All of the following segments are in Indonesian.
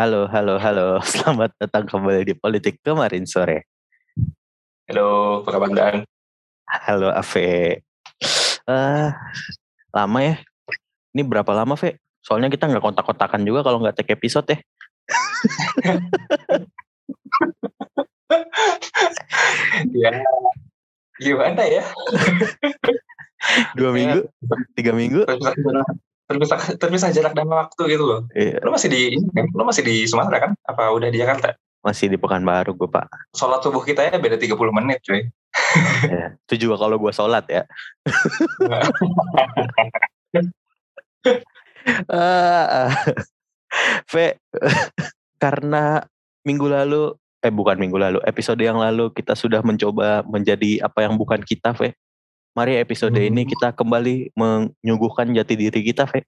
Halo, halo, halo. Selamat datang kembali di Politik kemarin sore. Halo, apa kabar Dan? Halo, Ave. Uh, lama ya? Ini berapa lama, Ve? Soalnya kita nggak kontak-kontakan juga kalau nggak take episode ya. ya, gimana ya? Dua minggu, tiga minggu. Terpisah, terpisah jarak dan waktu gitu loh. Iya. Lo masih di, lo masih di Sumatera kan? Apa udah di Jakarta? Masih di Pekanbaru gue pak. Sholat subuh kita ya beda 30 menit cuy. ya, itu juga kalau gue sholat ya. uh, v, karena minggu lalu, eh bukan minggu lalu, episode yang lalu kita sudah mencoba menjadi apa yang bukan kita, V. Mari episode hmm. ini kita kembali menyuguhkan jati diri kita, V.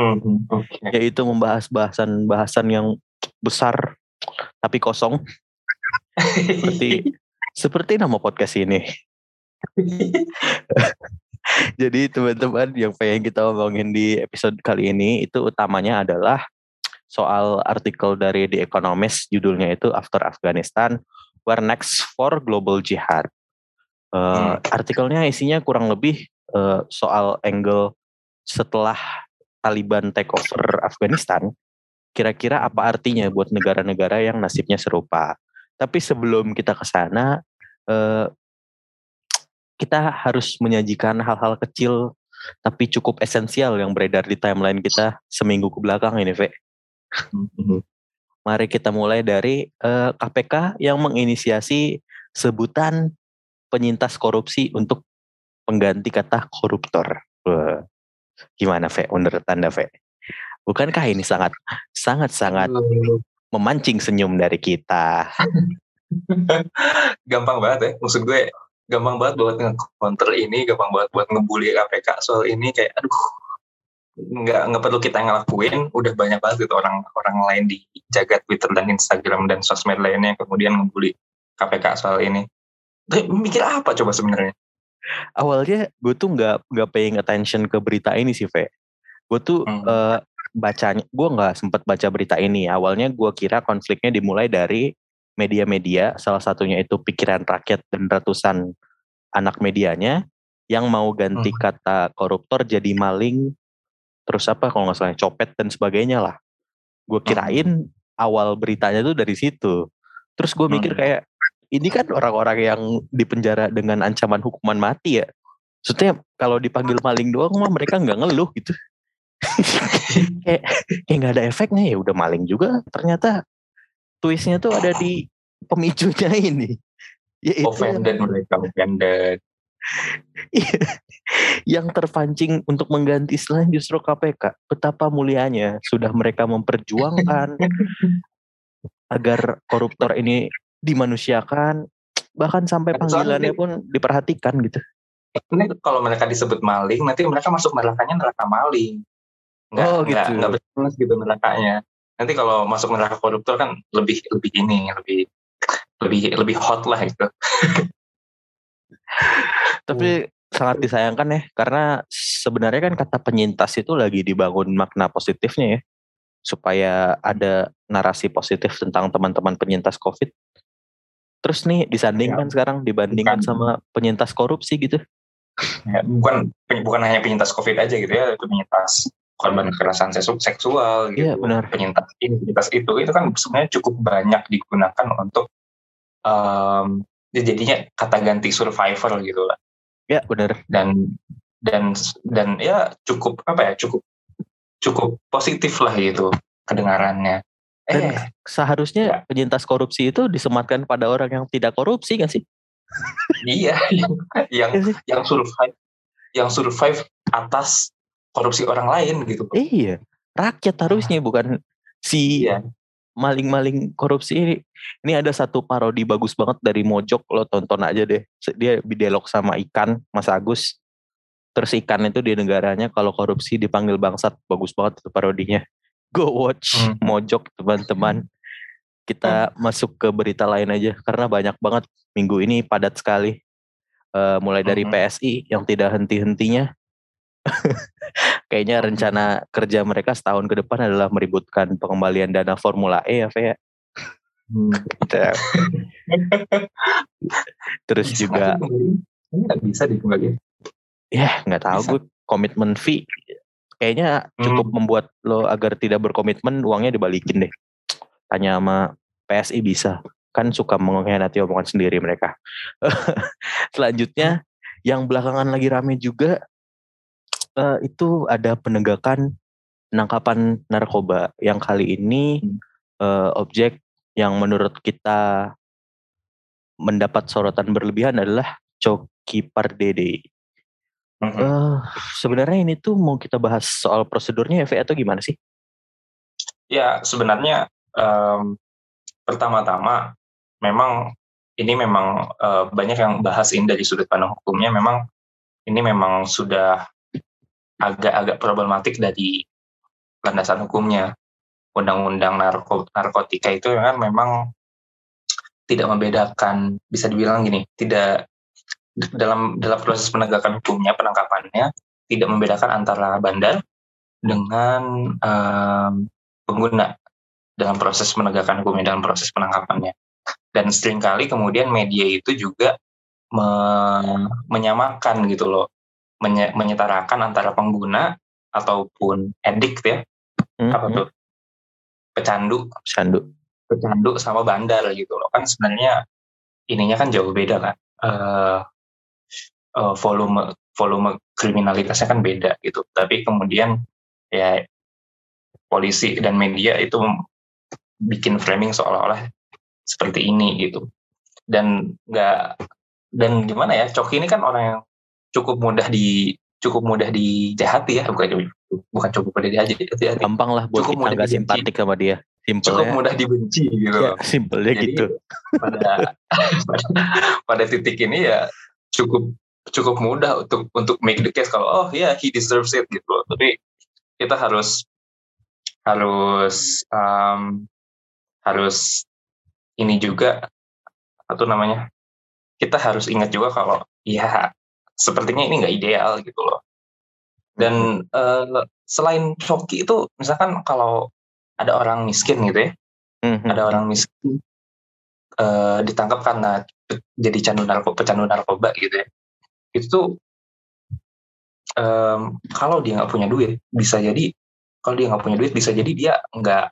hmm, okay. Yaitu membahas bahasan-bahasan yang besar tapi kosong. seperti seperti nama podcast ini. Jadi teman-teman yang pengen kita ngomongin di episode kali ini itu utamanya adalah soal artikel dari The Economist judulnya itu After Afghanistan Where Next for Global Jihad. Uh, hmm. Artikelnya isinya kurang lebih uh, soal angle setelah Taliban take over Afghanistan, kira-kira apa artinya buat negara-negara yang nasibnya serupa. Tapi sebelum kita ke sana, uh, kita harus menyajikan hal-hal kecil tapi cukup esensial yang beredar di timeline kita seminggu ke belakang ini, Ve. Mm-hmm. Mari kita mulai dari uh, KPK yang menginisiasi sebutan penyintas korupsi untuk pengganti kata koruptor. Wah. Gimana, Ve? Menurut Anda, Ve? Bukankah ini sangat sangat sangat memancing senyum dari kita? gampang banget ya. Maksud gue gampang banget buat nge-counter ini, gampang banget buat ngebully KPK soal ini kayak aduh nggak nggak perlu kita ngelakuin udah banyak banget gitu orang orang lain di jagat Twitter dan Instagram dan sosmed lainnya yang kemudian ngebully KPK soal ini mikir apa coba sebenarnya awalnya gue tuh nggak nggak paying attention ke berita ini sih Ve gue tuh hmm. uh, bacanya gue nggak sempat baca berita ini awalnya gue kira konfliknya dimulai dari media-media salah satunya itu pikiran rakyat dan ratusan anak medianya yang mau ganti hmm. kata koruptor jadi maling terus apa kalau nggak salah copet dan sebagainya lah gue hmm. kirain hmm. awal beritanya tuh dari situ terus gue mikir hmm. kayak ini kan orang-orang yang dipenjara dengan ancaman hukuman mati ya maksudnya kalau dipanggil maling doang mah mereka nggak ngeluh gitu kayak kayak nggak ada efeknya ya udah maling juga ternyata twistnya tuh ada di pemicunya ini ya offended mereka offended Iya. yang terpancing untuk mengganti selain justru KPK. Betapa mulianya sudah mereka memperjuangkan agar koruptor ini dimanusiakan, bahkan sampai panggilannya pun diperhatikan gitu. Ini kalau mereka disebut maling, nanti mereka masuk nerakanya neraka maling. Nggak, oh gitu. Nggak, nggak betul gitu nerakanya. Nanti kalau masuk neraka koruptor kan lebih lebih ini, lebih lebih lebih hot lah itu. Tapi hmm. sangat disayangkan ya karena sebenarnya kan kata penyintas itu lagi dibangun makna positifnya ya supaya ada narasi positif tentang teman-teman penyintas COVID. Terus nih disandingkan ya. sekarang dibandingkan bukan. sama penyintas korupsi gitu. Ya, bukan bukan hanya penyintas COVID aja gitu ya, itu penyintas korban kekerasan seksual gitu. Iya, benar. Penyintas ini, penyintas itu itu kan sebenarnya cukup banyak digunakan untuk um, jadinya kata ganti survivor gitu lah. Ya benar. Dan dan dan ya cukup apa ya cukup cukup positif lah gitu kedengarannya. Dan eh, seharusnya ya. penyintas korupsi itu disematkan pada orang yang tidak korupsi kan sih? iya, yang yang, yang survive yang survive atas korupsi orang lain gitu. Iya, rakyat harusnya bukan si iya. maling-maling korupsi ini. Ini ada satu parodi bagus banget dari Mojok lo tonton aja deh. Dia dialog sama ikan Mas Agus. Terus ikan itu di negaranya kalau korupsi dipanggil bangsat. Bagus banget itu parodinya go watch hmm. Mojok teman-teman kita hmm. masuk ke berita lain aja karena banyak banget minggu ini padat sekali uh, mulai dari hmm. PSI yang tidak henti-hentinya Kayaknya rencana kerja mereka setahun ke depan adalah meributkan pengembalian dana Formula E ya, Fe. Hmm. Gitu. Terus bisa juga nggak bisa dikembalikan. Ya nggak tahu gue komitmen fee kayaknya cukup hmm. membuat lo agar tidak berkomitmen uangnya dibalikin deh. Tanya sama PSI bisa kan suka mengkhianati omongan sendiri mereka. Selanjutnya yang belakangan lagi rame juga uh, itu ada penegakan penangkapan narkoba yang kali ini uh, objek yang menurut kita mendapat sorotan berlebihan adalah Coki Pardede. Mm-hmm. Uh, sebenarnya ini tuh mau kita bahas soal prosedurnya ya, atau gimana sih? Ya sebenarnya um, pertama-tama memang ini memang uh, banyak yang bahas ini dari sudut pandang hukumnya memang ini memang sudah agak-agak problematik dari landasan hukumnya undang-undang narko, narkotika itu kan memang tidak membedakan bisa dibilang gini tidak dalam dalam proses penegakan hukumnya penangkapannya tidak membedakan antara bandar dengan um, pengguna dalam proses penegakan hukumnya dalam proses penangkapannya. Dan sering kali kemudian media itu juga me menyamakan gitu loh menye menyetarakan antara pengguna ataupun edik ya. Mm -hmm. apa tuh? Pecandu. Pecandu. Pecandu sama bandar gitu loh. Kan sebenarnya ininya kan jauh beda kan uh, uh, volume volume kriminalitasnya kan beda gitu. Tapi kemudian ya polisi dan media itu bikin framing seolah-olah seperti ini gitu. Dan nggak dan gimana ya Coki ini kan orang yang cukup mudah di cukup mudah dijahati ya. Bukan bukan cukup mudah dijahati gampang lah buat cukup kita nggak simpatik sama dia. Simple cukup ya. mudah dibenci gitu. Ya, simpelnya gitu. pada, pada titik ini ya cukup cukup mudah untuk untuk make the case kalau oh ya yeah, he deserves it gitu loh tapi kita harus harus um, harus ini juga atau namanya kita harus ingat juga kalau ya sepertinya ini nggak ideal gitu loh. Dan uh, selain coki itu, misalkan kalau ada orang miskin gitu ya, mm-hmm. ada orang miskin uh, ditangkap karena jadi candu narkoba, pecandu narkoba gitu ya, itu tuh um, kalau dia nggak punya duit, bisa jadi kalau dia nggak punya duit bisa jadi dia nggak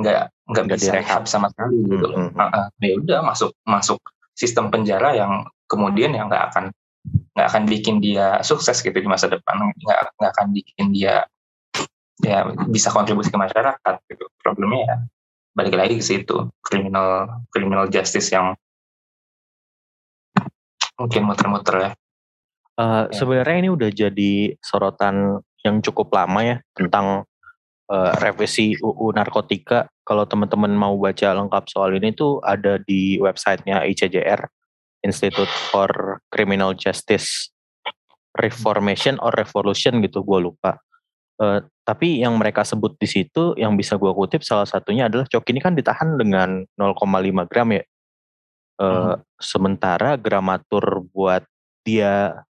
nggak nggak bisa rehab sama sekali gitu loh. Mm-hmm. Uh, uh, ya udah masuk masuk sistem penjara yang kemudian yang nggak akan nggak akan bikin dia sukses gitu di masa depan nggak nggak akan bikin dia ya bisa kontribusi ke masyarakat gitu problemnya ya balik lagi ke situ criminal criminal justice yang mungkin muter-muter ya. Uh, ya. Sebenarnya ini udah jadi sorotan yang cukup lama ya tentang uh, revisi UU narkotika. Kalau teman-teman mau baca lengkap soal ini tuh ada di websitenya ICJR Institute for Criminal Justice Reformation or Revolution gitu gue lupa uh, tapi yang mereka sebut di situ yang bisa gue kutip salah satunya adalah Cok ini kan ditahan dengan 0,5 gram ya uh, hmm. sementara gramatur buat dia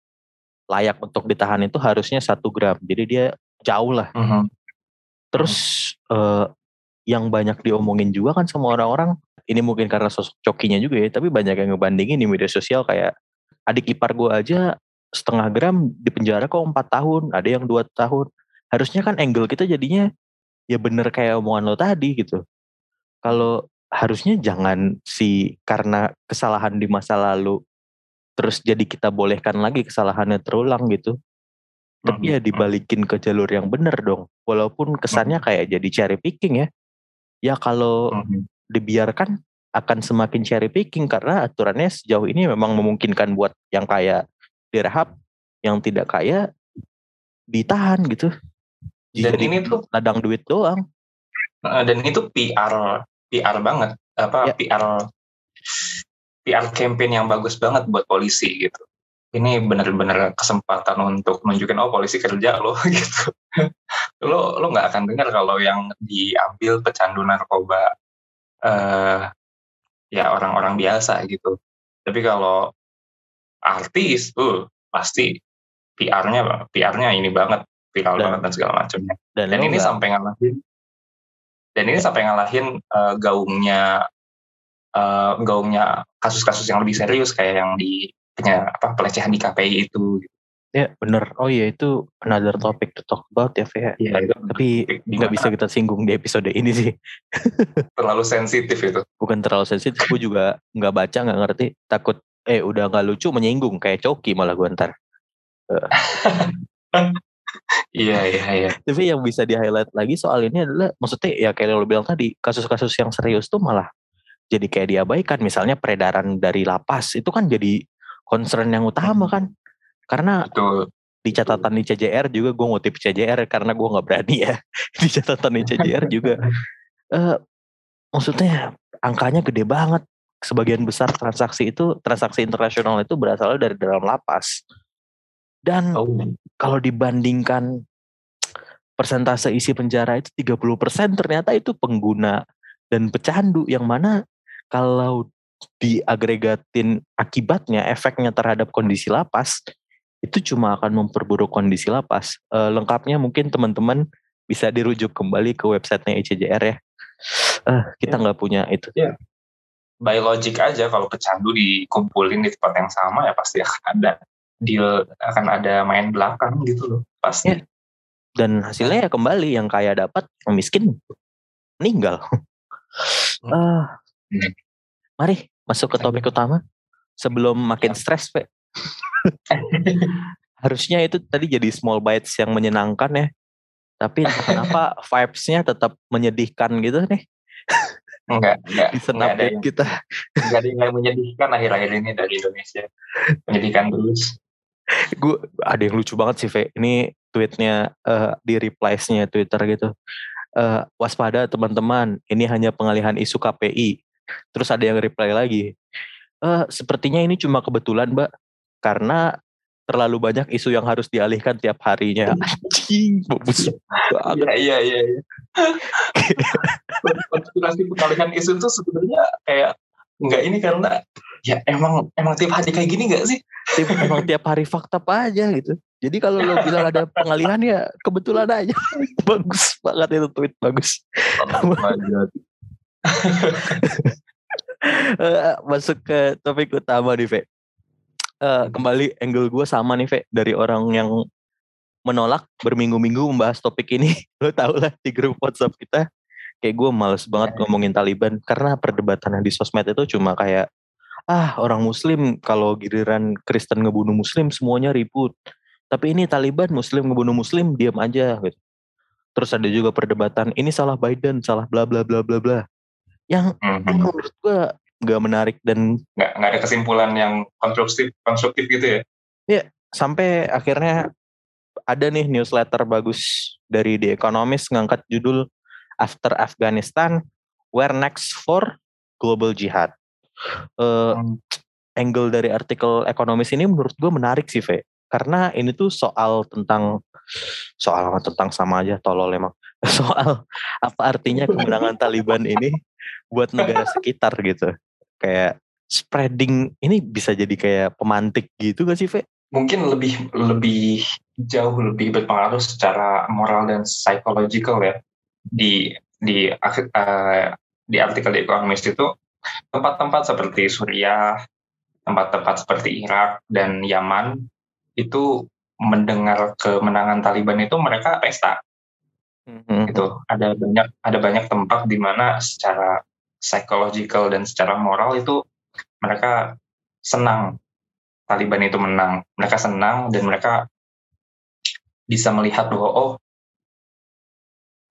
layak untuk ditahan itu harusnya satu gram. Jadi dia jauh lah. Hmm. terus uh, yang banyak diomongin juga kan sama orang-orang ini mungkin karena sosok cokinya juga ya tapi banyak yang ngebandingin di media sosial kayak adik ipar gue aja setengah gram di penjara kok empat tahun ada yang dua tahun. Harusnya kan angle kita jadinya ya bener kayak omongan lo tadi gitu. Kalau harusnya jangan si karena kesalahan di masa lalu terus jadi kita bolehkan lagi kesalahannya terulang gitu tapi ya dibalikin ke jalur yang bener dong walaupun kesannya kayak jadi cherry picking ya ya kalau dibiarkan akan semakin cherry picking karena aturannya sejauh ini memang memungkinkan buat yang kaya direhab, yang tidak kaya ditahan gitu. Dan Jadi ini tuh ladang duit doang. Dan itu PR PR banget apa ya. PR PR campaign yang bagus banget buat polisi gitu. Ini benar-benar kesempatan untuk menunjukkan oh polisi kerja loh gitu. lo lo nggak akan dengar kalau yang diambil pecandu narkoba uh, ya orang-orang biasa gitu. Tapi kalau artis, uh, pasti PR-nya PR-nya ini banget viral Dan- banget dan segala macamnya. Dan, Dan lo ini nggak- sampai ngalahin dan ini sampai ngalahin eh, gaungnya eh, gaungnya kasus-kasus yang lebih serius kayak yang di punya apa pelecehan di KPI itu. ya bener. Oh iya itu another topic to talk about ya, Fe. Iya itu Tapi nggak bisa kita singgung di episode ini sih. terlalu sensitif itu. Bukan terlalu sensitif, gue juga nggak baca, nggak ngerti. Takut eh udah nggak lucu menyinggung kayak Coki malah gue ntar. Iya iya iya. Tapi yang bisa di highlight lagi soal ini adalah maksudnya ya kayak lo bilang tadi kasus-kasus yang serius tuh malah jadi kayak diabaikan. Misalnya peredaran dari lapas itu kan jadi concern yang utama kan. Karena Betul. di catatan di CJR juga gue ngutip CJR karena gue nggak berani ya di catatan di CJR juga eh maksudnya angkanya gede banget sebagian besar transaksi itu transaksi internasional itu berasal dari dalam lapas dan Oh. kalau dibandingkan persentase isi penjara itu 30% ternyata itu pengguna dan pecandu yang mana kalau diagregatin akibatnya efeknya terhadap kondisi lapas itu cuma akan memperburuk kondisi lapas. Eh, lengkapnya mungkin teman-teman bisa dirujuk kembali ke websitenya ICJR ya. Eh, kita nggak punya itu. by logic aja kalau pecandu dikumpulin di tempat yang sama ya pasti akan ada deal akan ada main belakang gitu loh pasti Iya. Dan hasilnya ya kembali yang kaya dapat, yang miskin meninggal. Eh, Hmm. mari masuk ke topik utama sebelum makin Ya. stres, Pe. Harusnya itu tadi jadi small bites yang menyenangkan ya. Tapi kenapa vibes-nya tetap menyedihkan gitu nih enggak enggak di enggak ada update yang kita. enggak ada yang menyedihkan akhir-akhir ini dari Indonesia menyedihkan terus Gue ada yang lucu banget sih, Ve. Ini tweetnya eh, di replies-nya Twitter gitu. Eh, waspada teman-teman, ini hanya pengalihan isu KPI. Terus ada yang reply lagi. Eh, sepertinya ini cuma kebetulan, Mbak. Karena terlalu banyak isu yang harus dialihkan tiap harinya. Anjing, bagus banget. iya iya iya iya. konspirasi pengalihan isu itu sebenarnya kayak enggak ini karena ya emang emang tiap hari kayak gini enggak sih Tiap- Emang tiap hari fakta apa aja gitu. Jadi kalau lo bilang ada pengalihan ya kebetulan aja. bagus banget itu tweet, bagus. Eh, masuk ke topik utama nih, Ve. Eh, kembali angle gue sama nih, Ve, dari orang yang menolak berminggu-minggu membahas topik ini. Lo tau lah di grup WhatsApp kita, kayak gue males banget ngomongin Taliban karena perdebatan yang di sosmed itu cuma kayak ah orang Muslim kalau giliran Kristen ngebunuh Muslim semuanya ribut. Tapi ini Taliban Muslim ngebunuh Muslim diam aja gitu. Terus ada juga perdebatan ini salah Biden, salah bla bla bla bla bla. Yang Mhm. menurut gue gak menarik dan nggak nggak ada kesimpulan yang konstruktif konstruktif gitu ya sampai akhirnya ada nih newsletter bagus dari The Economist ngangkat judul After Afghanistan, Where Next for Global Jihad. Eh, angle dari artikel ekonomis ini menurut gue menarik sih, Ve. Karena ini tuh soal tentang soal tentang sama aja tolol emang. Soal apa artinya kemenangan Taliban ini buat negara sekitar gitu. Kayak spreading ini bisa jadi kayak pemantik gitu gak sih, Ve? mungkin lebih lebih jauh lebih berpengaruh secara moral dan psychological ya di di eh, di artikel di Economist itu tempat-tempat seperti Suriah, tempat-tempat seperti Irak dan Yaman itu mendengar kemenangan Taliban itu mereka pesta Mhm. gitu. Ada banyak ada banyak tempat di mana secara psychological dan secara moral itu mereka senang Taliban itu menang. Mereka senang dan mereka bisa melihat bahwa oh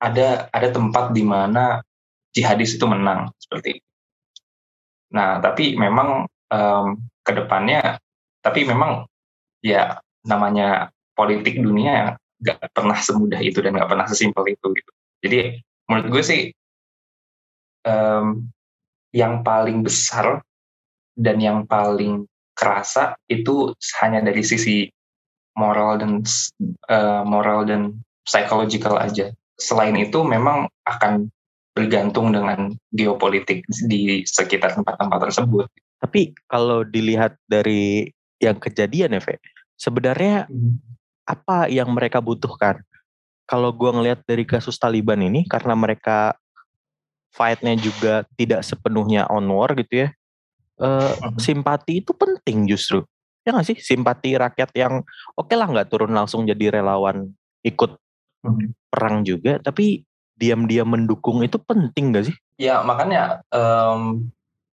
ada ada tempat di mana jihadis itu menang seperti. Nah, tapi memang em, ke depannya, tapi memang ya namanya politik dunia nggak pernah semudah itu dan nggak pernah sesimpel itu gitu. Jadi menurut gue sih em, yang paling besar dan yang paling kerasa itu hanya dari sisi moral dan eh, moral dan psychological aja. Selain itu memang akan bergantung dengan geopolitik di sekitar tempat-tempat tersebut. Tapi kalau dilihat dari yang kejadian ya, Ve, sebenarnya apa yang mereka butuhkan. Kalau gue ngelihat dari kasus Taliban ini, karena mereka fight-nya juga tidak sepenuhnya on war gitu ya, uh, simpati itu penting justru. Ya nggak sih? Simpati rakyat yang oke okay lah nggak turun langsung jadi relawan ikut hmm. perang juga, tapi diam-diam mendukung itu penting gak sih? Ya makanya um,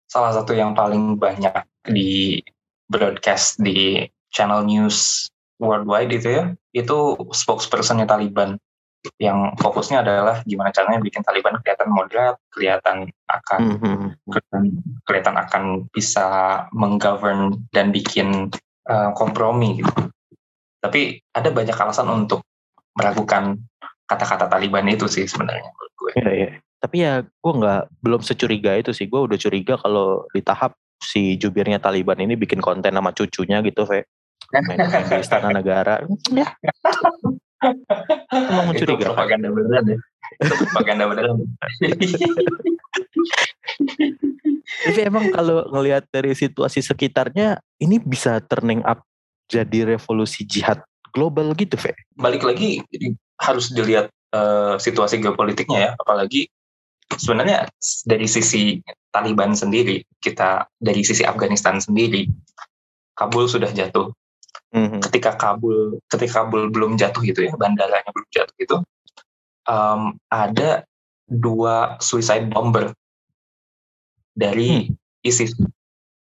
salah satu yang paling banyak di broadcast di channel news worldwide itu ya, itu spokespersonnya Taliban yang fokusnya adalah gimana caranya bikin Taliban kelihatan moderat, kelihatan akan mm-hmm. kelihatan, kelihatan akan bisa menggovern dan bikin uh, kompromi gitu. Tapi ada banyak alasan untuk meragukan kata-kata Taliban itu sih sebenarnya menurut gue. Iya, iya. Tapi ya gue nggak belum securiga itu sih. Gue udah curiga kalau di tahap si jubirnya Taliban ini bikin konten sama cucunya gitu, Fe main, di istana negara. Ya. Mau mencurigakan propaganda beneran ya. Itu propaganda beneran. Tapi emang kalau ngelihat dari situasi sekitarnya ini bisa turning up jadi revolusi jihad global gitu Fe? Balik lagi harus dilihat uh, situasi geopolitiknya ya. Apalagi sebenarnya dari sisi Taliban sendiri kita dari sisi Afghanistan sendiri Kabul sudah jatuh hmm Ketika Kabul, ketika Kabul belum jatuh gitu ya, bandaranya belum jatuh gitu, um, ada dua suicide bomber dari hmm. ISIS.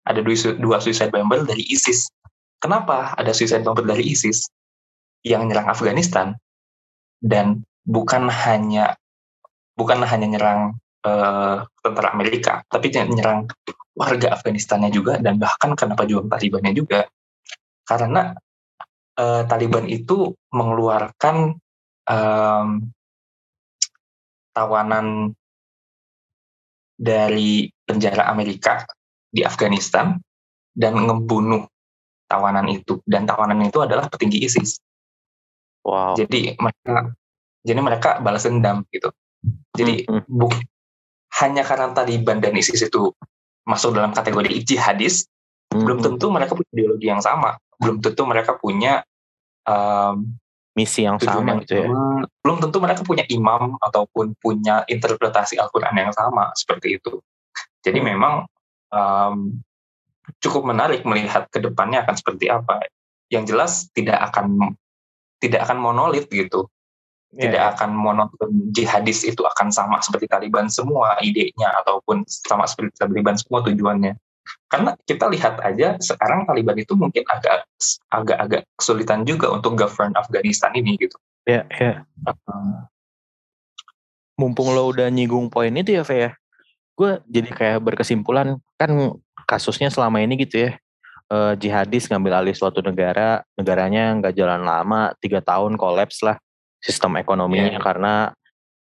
Ada dua, dua suicide bomber dari ISIS. Kenapa ada suicide bomber dari ISIS yang nyerang Afghanistan dan bukan hanya bukan hanya nyerang uh, tentara Amerika, tapi nyerang warga Afghanistannya juga dan bahkan kenapa juga Talibannya juga karena uh, Taliban itu mengeluarkan um, tawanan dari penjara Amerika di Afghanistan dan ngebunuh tawanan itu dan tawanan itu adalah petinggi ISIS. Wow. Jadi mereka jadi mereka balas dendam gitu. Jadi hmm. buk, hanya karena Taliban dan ISIS itu masuk dalam kategori jihadis, hmm. belum tentu mereka punya ideologi yang sama belum tentu mereka punya um, misi yang sama gitu ya. Belum tentu mereka punya imam ataupun punya interpretasi Al-Quran yang sama seperti itu. Jadi hmm. memang um, cukup menarik melihat ke depannya akan seperti apa. Yang jelas tidak akan tidak akan monolit gitu. Yeah. Tidak akan monoton jihadis itu akan sama seperti Taliban semua idenya ataupun sama seperti Taliban semua tujuannya karena kita lihat aja sekarang Taliban itu mungkin agak agak-agak kesulitan juga untuk govern Afghanistan ini gitu. Ya, ya. Uh, Mumpung lo udah nyinggung poin itu ya, Fe ya. Gue jadi kayak berkesimpulan kan kasusnya selama ini gitu ya. Uh, jihadis ngambil alih suatu negara, negaranya nggak jalan lama, tiga tahun kolaps lah sistem ekonominya yeah. karena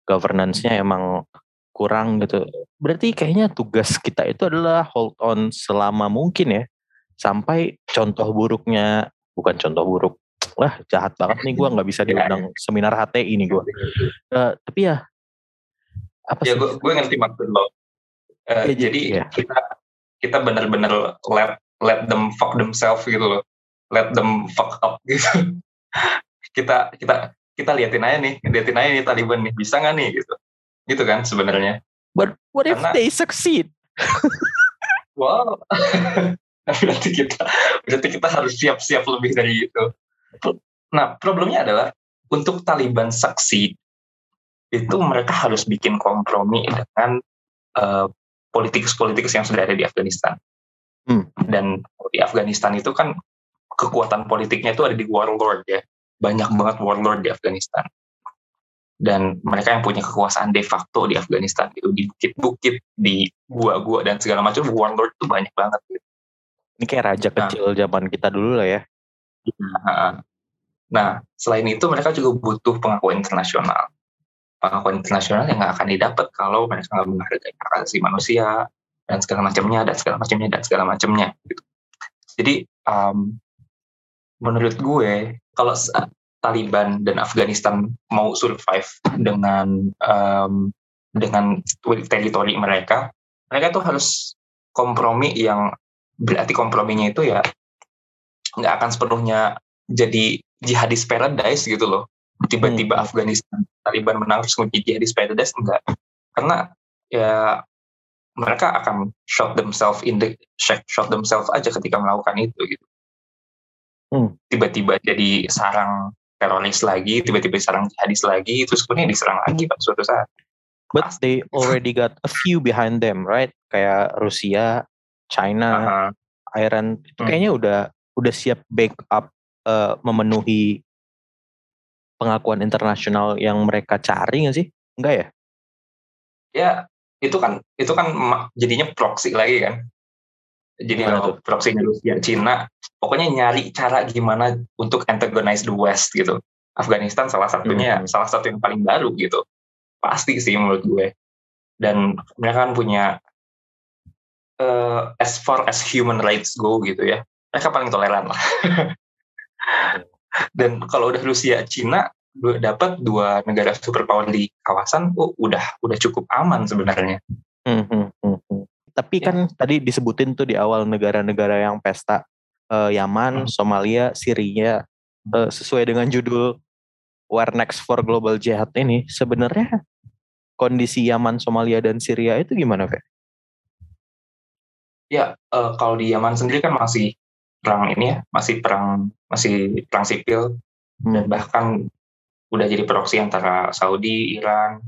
governance-nya emang kurang gitu. Berarti kayaknya tugas kita itu adalah hold on selama mungkin ya. Sampai contoh buruknya, bukan contoh buruk. Wah jahat banget nih gue nggak bisa diundang seminar HTI ini gue. Uh, tapi ya apa ya, sih? Ya gue, gue ngerti maksud lo. Uh, ya, jadi ya. kita kita benar-benar let let them fuck themselves gitu loh. Let them fuck up gitu. kita kita kita liatin aja nih, liatin aja nih Taliban nih bisa nggak nih gitu gitu kan sebenarnya. But what if Karena, they succeed? wow. berarti kita berarti kita harus siap-siap lebih dari itu. Nah, problemnya adalah untuk Taliban succeed itu mereka harus bikin kompromi dengan uh, politikus-politikus yang sudah ada di Afghanistan. Hmm. Dan di Afghanistan itu kan kekuatan politiknya itu ada di warlord ya. Banyak banget warlord di Afghanistan dan mereka yang punya kekuasaan de facto di Afghanistan itu di bukit-bukit di gua-gua dan segala macam warlord itu banyak banget gitu. Ini kayak raja nah, kecil zaman kita dulu lah ya. Nah, nah, selain itu mereka juga butuh pengakuan internasional. Pengakuan internasional yang nggak akan didapat kalau mereka nggak menghargai hak asasi manusia dan segala macamnya dan segala macamnya dan segala macamnya. Gitu. Jadi um, menurut gue kalau Taliban dan Afghanistan mau survive dengan um, dengan teritori mereka, mereka tuh harus kompromi yang berarti komprominya itu ya nggak akan sepenuhnya jadi jihadis paradise gitu loh tiba-tiba Hmm. Afghanistan Taliban menang terus menjadi jihadis paradise enggak karena ya mereka akan shot themselves in the shot themselves aja ketika melakukan itu gitu Hmm. tiba-tiba jadi sarang teroris lagi tiba-tiba sarang jihadis lagi terus kemudian diserang lagi pada suatu saat But they already got a few behind them, right? Kayak Rusia, China, Aha. Iran itu Hmm. kayaknya udah udah siap backup eh, memenuhi pengakuan internasional yang mereka cari nggak sih? Enggak ya? ya itu kan itu kan jadinya proxy lagi kan jadi kalau proxy Rusia Cina pokoknya nyari cara gimana untuk antagonize the West gitu. Afghanistan salah satunya Hmm. salah satu yang paling baru gitu. Pasti sih menurut gue. Dan mereka kan punya eh, as far as human rights go gitu ya. Mereka paling toleran lah. Dan kalau udah Rusia Cina dapat dua negara superpower di kawasan oh udah udah cukup aman sebenarnya. Hmm, hmm. Tapi Ya. kan tadi disebutin tuh di awal negara-negara yang pesta eh, Yaman, Hmm. Somalia, Syria eh, sesuai dengan judul War Next for Global Jihad ini sebenarnya kondisi Yaman, Somalia dan Syria itu gimana, Fe? Ya, eh, kalau di Yaman sendiri kan masih perang ini ya, masih perang masih perang sipil Hmm. dan bahkan udah jadi proksi antara Saudi, Iran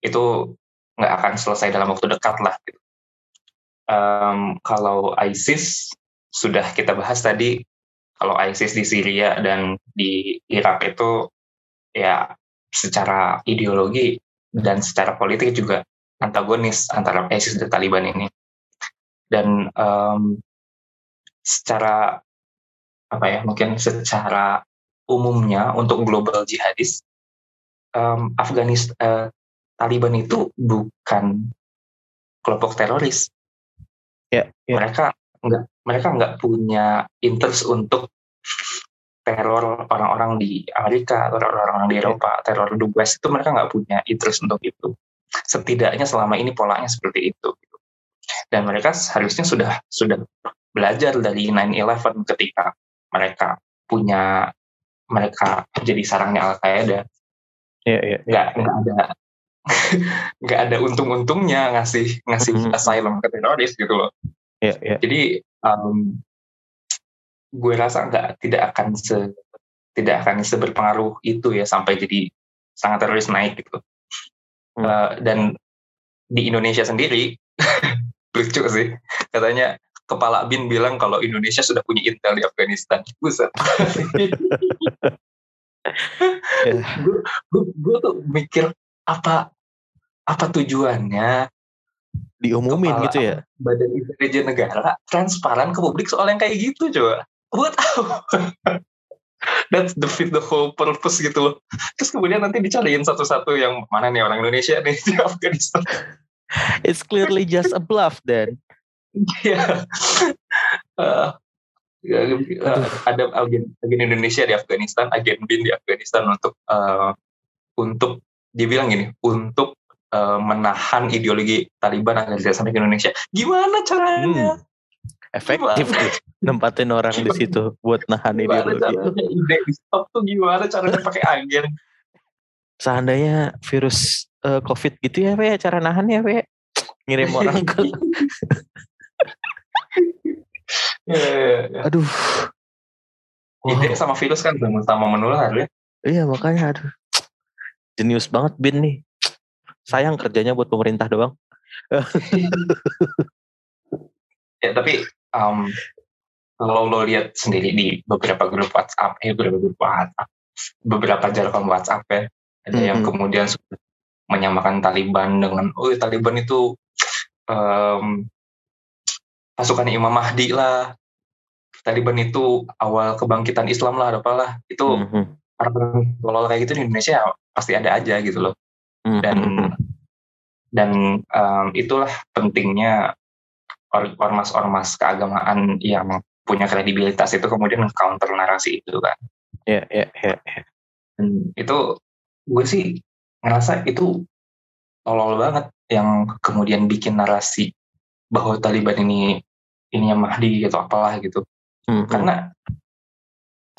itu nggak akan selesai dalam waktu dekat lah. gitu. Em, kalau ISIS sudah kita bahas tadi, kalau ISIS di Syria dan di Irak itu ya secara ideologi dan secara politik juga antagonis antara ISIS dan Taliban ini. Dan em, secara apa ya mungkin secara umumnya untuk global jihadis em, Afghanistan Taliban itu bukan kelompok teroris Ya, ya. mereka nggak mereka nggak punya interest untuk teror orang-orang di Amerika atau orang-orang di Eropa teror di West itu mereka nggak punya interest untuk itu setidaknya selama ini polanya seperti itu dan mereka seharusnya sudah sudah belajar dari 9/11 ketika mereka punya mereka jadi sarangnya Al Qaeda Ya, ya, ya. nggak nggak ada nggak ada untung-untungnya ngasih ngasih Mhm. asylum ke teroris gitu loh Ya, ya. jadi um, gue rasa nggak tidak akan se tidak akan seberpengaruh itu ya sampai jadi sangat teroris naik gitu. Hmm. Uh, dan di Indonesia sendiri lucu sih. Katanya kepala bin bilang kalau Indonesia sudah punya intel di Afghanistan. Buset. Gue tuh mikir apa apa tujuannya Diumumin Kepala. gitu ya. badan intelijen negara transparan ke publik soal yang kayak gitu coba buat apa that's the fit the whole purpose gitu loh terus kemudian nanti dicariin satu-satu yang mana nih orang Indonesia nih di Afghanistan It's clearly just a bluff then. ya Eh, ya, eh, ada agen agen Indonesia di Afghanistan agen bin di Afghanistan untuk eh, untuk dia bilang gini untuk eh, menahan ideologi Taliban agar tidak sampai ke Indonesia gimana caranya Efektif tuh nempatin orang di situ buat nahan gimana ideologi. caranya ide di stop tuh gimana caranya pakai agen Seandainya virus eh, COVID gitu ya, Fe, cara nahannya, Fe. Ngirim orang ke Ya, ya, ya. aduh. ide sama virus kan sama menular ya Iya, makanya aduh. Jenius banget Bin nih. Sayang kerjanya buat pemerintah doang. ya tapi um, kalau lo lihat sendiri di beberapa grup WhatsApp eh beberapa grup WhatsApp beberapa jargon WhatsApp ya ada yang Mhm. kemudian menyamakan Taliban dengan oh Taliban itu em, pasukan Imam Mahdi lah Taliban itu awal kebangkitan Islam lah apalah itu Mhm. orang tolol kayak gitu di Indonesia pasti ada aja gitu loh dan Mhm. dan em, itulah pentingnya or- ormas-ormas keagamaan yang punya kredibilitas itu kemudian counter narasi itu kan Ya, ya, ya. ya. Dan itu gue sih ngerasa itu tolol banget yang kemudian bikin narasi bahwa Taliban ini ini yang Mahdi gitu apalah gitu Mhm. karena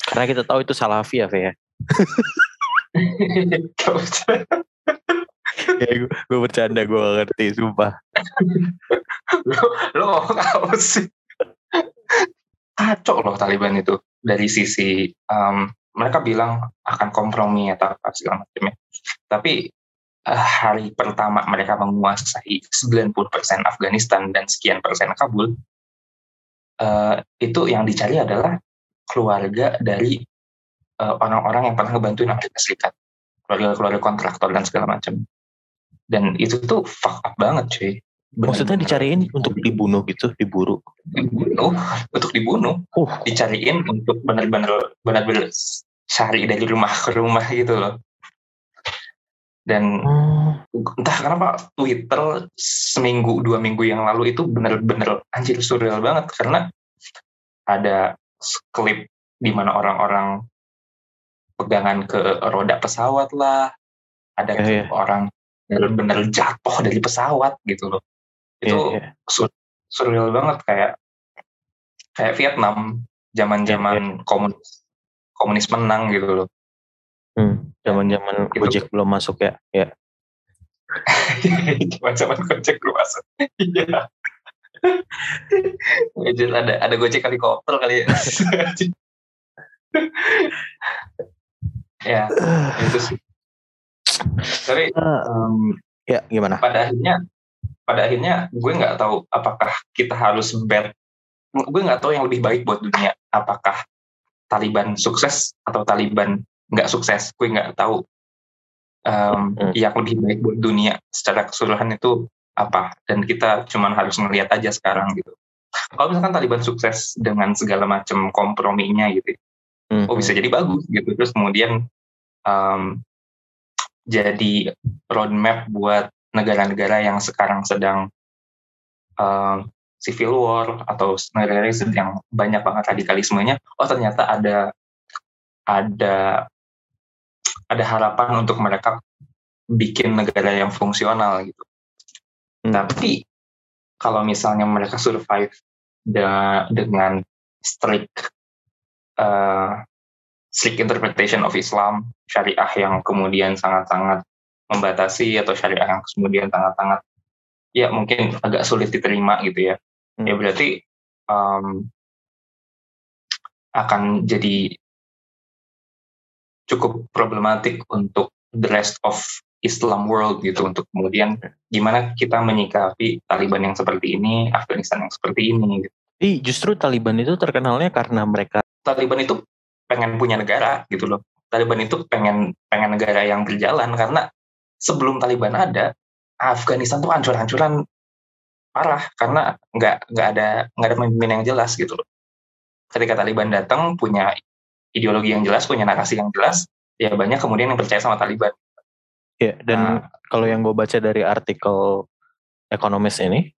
Karena kita tahu itu Salafi ya, Fe ya. ya gue, bercanda, gue gak ngerti, sumpah. lo lo ngomong sih? Kacau loh Taliban itu dari sisi um, mereka bilang akan kompromi atau apa segala macamnya. Tapi uh, hari pertama mereka menguasai 90% Afghanistan dan sekian persen Kabul, uh, itu yang dicari adalah keluarga dari eh, orang-orang yang pernah ngebantuin Amerika Serikat, keluarga-keluarga kontraktor dan segala macam. Dan itu tuh fuck up banget cuy. Bener, Maksudnya dicariin untuk dibunuh gitu, diburu? Dibunuh, untuk dibunuh. Uh. Dicariin untuk benar-benar benar-benar cari dari rumah ke rumah gitu loh. Dan hmm. entah kenapa Twitter seminggu dua minggu yang lalu itu benar-benar anjir surreal banget karena ada klip di mana orang-orang pegangan ke roda pesawat lah, ada yeah, yeah. orang benar-benar jatuh dari pesawat gitu loh. Itu yeah, yeah. surreal banget kayak kayak Vietnam zaman-zaman yeah, yeah. komunis komunis menang gitu loh. Hmm, zaman-zaman gitu. Gojek belum masuk ya, ya. Zaman-zaman Gojek belum masuk. Iya. ada ada Gojek helikopter kali ya. ya itu sih tapi um, ya gimana? Pada akhirnya pada akhirnya gue nggak tahu apakah kita harus bet gue nggak tahu yang lebih baik buat dunia. Apakah Taliban sukses atau Taliban nggak sukses? Gue nggak tahu. Um, hmm. yang lebih baik buat dunia secara keseluruhan itu apa? Dan kita cuman harus melihat aja sekarang gitu. Kalau misalkan Taliban sukses dengan segala macam komprominya gitu hmm. oh bisa jadi bagus gitu. Terus kemudian um, jadi roadmap buat negara-negara yang sekarang sedang um, civil war atau negara-negara yang sedang banyak banget radikalismenya oh ternyata ada ada ada harapan untuk mereka bikin negara yang fungsional gitu hmm. tapi kalau misalnya mereka survive de dengan strict uh, strict interpretation of Islam, syariah yang kemudian sangat-sangat membatasi atau syariah yang kemudian sangat-sangat ya mungkin agak sulit diterima gitu ya. Hmm. Ya berarti um, akan jadi cukup problematik untuk the rest of Islam world gitu untuk kemudian gimana kita menyikapi Taliban yang seperti ini, Afghanistan yang seperti ini. Gitu. Justru Taliban itu terkenalnya karena mereka Taliban itu pengen punya negara gitu loh. Taliban itu pengen pengen negara yang berjalan karena sebelum Taliban ada Afghanistan tuh hancur-hancuran parah karena nggak nggak ada nggak ada pemimpin yang jelas gitu loh. Ketika Taliban datang punya ideologi yang jelas, punya narasi yang jelas, ya banyak kemudian yang percaya sama Taliban. Ya, dan nah, kalau yang gue baca dari artikel ekonomis ini,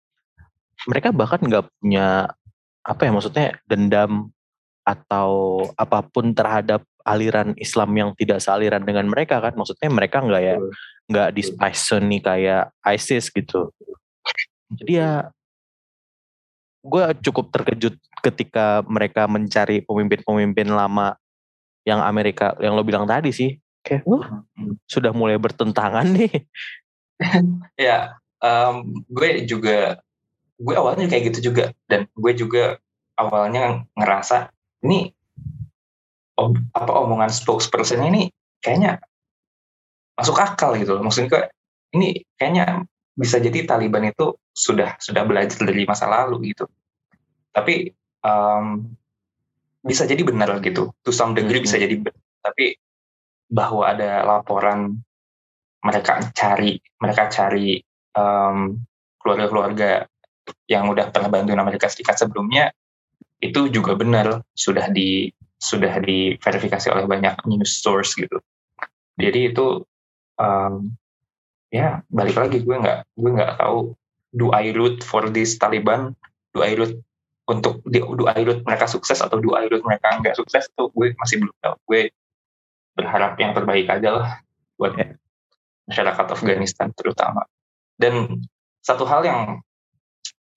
mereka bahkan nggak punya apa ya maksudnya dendam atau apa pun terhadap aliran Islam yang tidak sealiran dengan mereka kan? Maksudnya mereka nggak ya nggak di Sunni kayak ISIS gitu. Jadi ya gue cukup terkejut ketika mereka mencari pemimpin-pemimpin lama yang Amerika yang lo bilang tadi sih. Kayak wah sudah mulai bertentangan nih. Ya um, gue juga gue awalnya kayak gitu juga. Dan gue juga awalnya ngerasa ini om, apa omongan spokesperson ini kayaknya masuk akal gitu loh. Maksudnya ini kayaknya bisa jadi Taliban itu sudah sudah belajar dari masa lalu gitu. Tapi um, bisa jadi benar gitu. To some degree bisa jadi benar. Tapi bahwa ada laporan mereka cari mereka cari um, keluarga-keluarga yang udah pernah bantuin Amerika Serikat sebelumnya itu juga benar sudah di sudah diverifikasi oleh banyak news source gitu. Jadi itu um, ya balik lagi gue nggak gue nggak tahu do I root for this Taliban, do I root untuk do I root mereka sukses atau do I root mereka nggak sukses itu gue masih belum tahu. Gue berharap yang terbaik aja lah buat ya. masyarakat Afghanistan terutama. Dan satu hal yang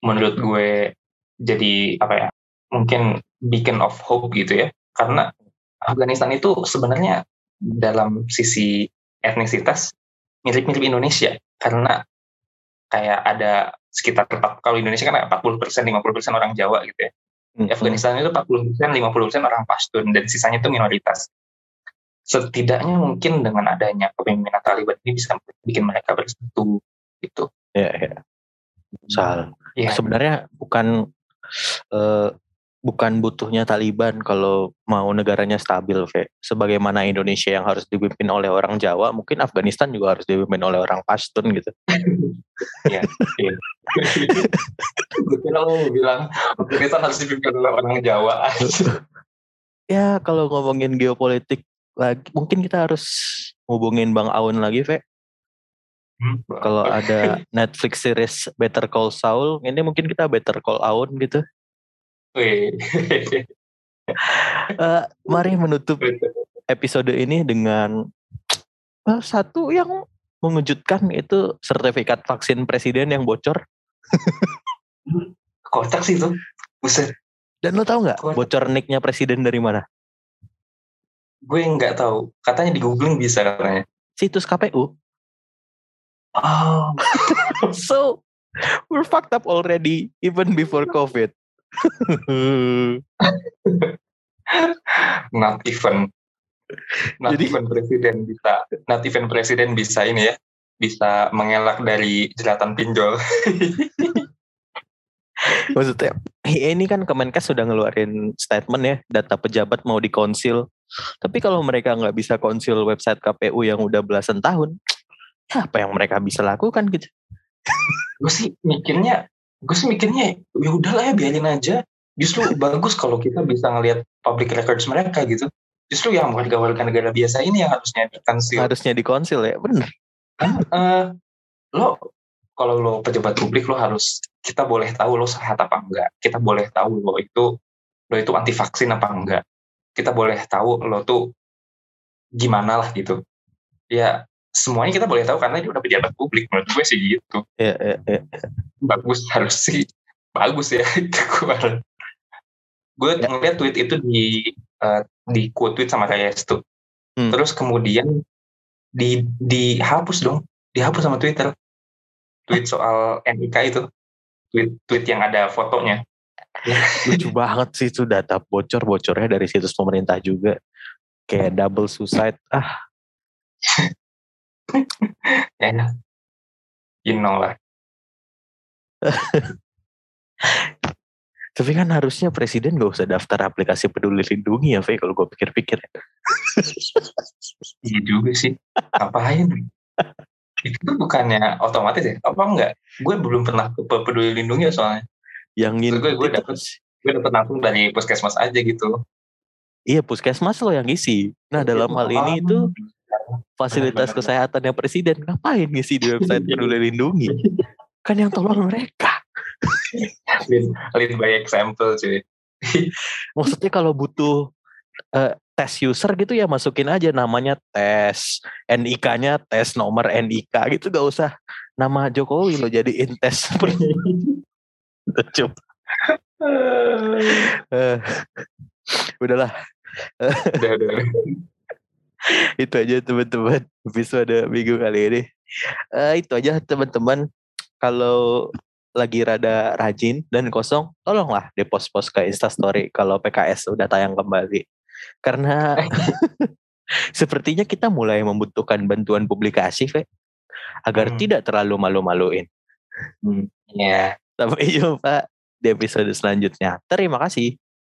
menurut gue jadi apa ya mungkin beacon of hope gitu ya karena Afghanistan itu sebenarnya dalam sisi etnisitas mirip-mirip Indonesia karena kayak ada sekitar kalau Indonesia kan 40 persen 50 persen orang Jawa gitu ya. Hmm. Afghanistan itu 40 persen 50 persen orang Pashtun dan sisanya itu minoritas. Setidaknya mungkin dengan adanya kepemimpinan Taliban ini bisa bikin mereka bersatu gitu. Ya, ya. Soal ya. sebenarnya bukan uh, bukan butuhnya Taliban kalau mau negaranya stabil, Fe. Sebagaimana Indonesia yang harus dipimpin oleh orang Jawa, mungkin Afghanistan juga harus dipimpin oleh orang Pashtun gitu. Iya. iya. Kira lo bilang Afghanistan harus dipimpin oleh orang Jawa. ya kalau ngomongin geopolitik lagi, mungkin kita harus hubungin Bang Aun lagi, Fe. Hmm. Kalau ada Netflix series Better Call Saul, ini mungkin kita Better Call Aun gitu uh, mari menutup episode ini dengan uh, satu yang mengejutkan itu sertifikat vaksin presiden yang bocor. Kocak sih itu. Buset. Dan lo tau nggak bocor nicknya presiden dari mana? Gue nggak tahu. Katanya di googling bisa katanya. Situs KPU. Oh. so we're fucked up already even before COVID. not even. Not Jadi, even presiden bisa not even presiden bisa ini ya bisa mengelak dari jeratan pinjol. Maksudnya ini kan Kemenkes sudah ngeluarin statement ya data pejabat mau dikonsil. Tapi kalau mereka nggak bisa konsil website KPU yang udah belasan tahun ya apa yang mereka bisa lakukan gitu? Gue sih mikirnya gue sih mikirnya ya udahlah ya biarin aja. Justru bagus kalau kita bisa ngelihat public records mereka gitu. Justru yang warga-warga negara biasa ini yang harusnya dikonsil harusnya dikonsil ya benar kan uh, lo kalau lo pejabat publik lo harus kita boleh tahu lo sehat apa enggak. Kita boleh tahu lo itu lo itu anti vaksin apa enggak. Kita boleh tahu lo tuh gimana lah gitu. Ya semuanya kita boleh tahu karena dia udah pejabat publik menurut gue sih gitu. Ya, ya, ya. Bagus harus sih. Bagus ya gue gue ya. ngeliat tweet itu di uh, di quote tweet sama kayak itu hmm. terus kemudian di dihapus dong. Dihapus sama Twitter. Tweet soal NIK itu. Tweet tweet yang ada fotonya. Lucu banget sih itu data bocor bocornya dari situs pemerintah juga. Kayak double suicide. Ah ya you know lah tapi kan harusnya presiden gak usah daftar aplikasi peduli lindungi ya, Fe, kalau gue pikir-pikir. iya juga sih. Apain? itu tuh bukannya otomatis ya? Apa enggak? Gue belum pernah ke peduli lindungi soalnya. Yang ini gue gue dapet gue dapet langsung dari puskesmas aja gitu. Iya puskesmas lo yang isi. Nah iya, dalam hal ini itu fasilitas kesehatannya presiden ngapain ngisi di website peduli lindungi? Kan yang tolong mereka. Lead, lead by example cuy. Maksudnya kalau butuh uh, tes user gitu ya masukin aja namanya tes NIK-nya tes nomor NIK gitu gak usah nama Jokowi lo jadiin tes. Coba uh, udahlah. Udah, udah. Itu aja teman-teman episode minggu kali ini uh, itu aja teman-teman kalau lagi rada rajin dan kosong, tolonglah di post-post ke Instastory kalau PKS udah tayang kembali. Karena sepertinya kita mulai membutuhkan bantuan publikasi, Fe, agar hmm. tidak terlalu malu-maluin. Hmm. Ya. Sampai jumpa di episode selanjutnya. Terima kasih.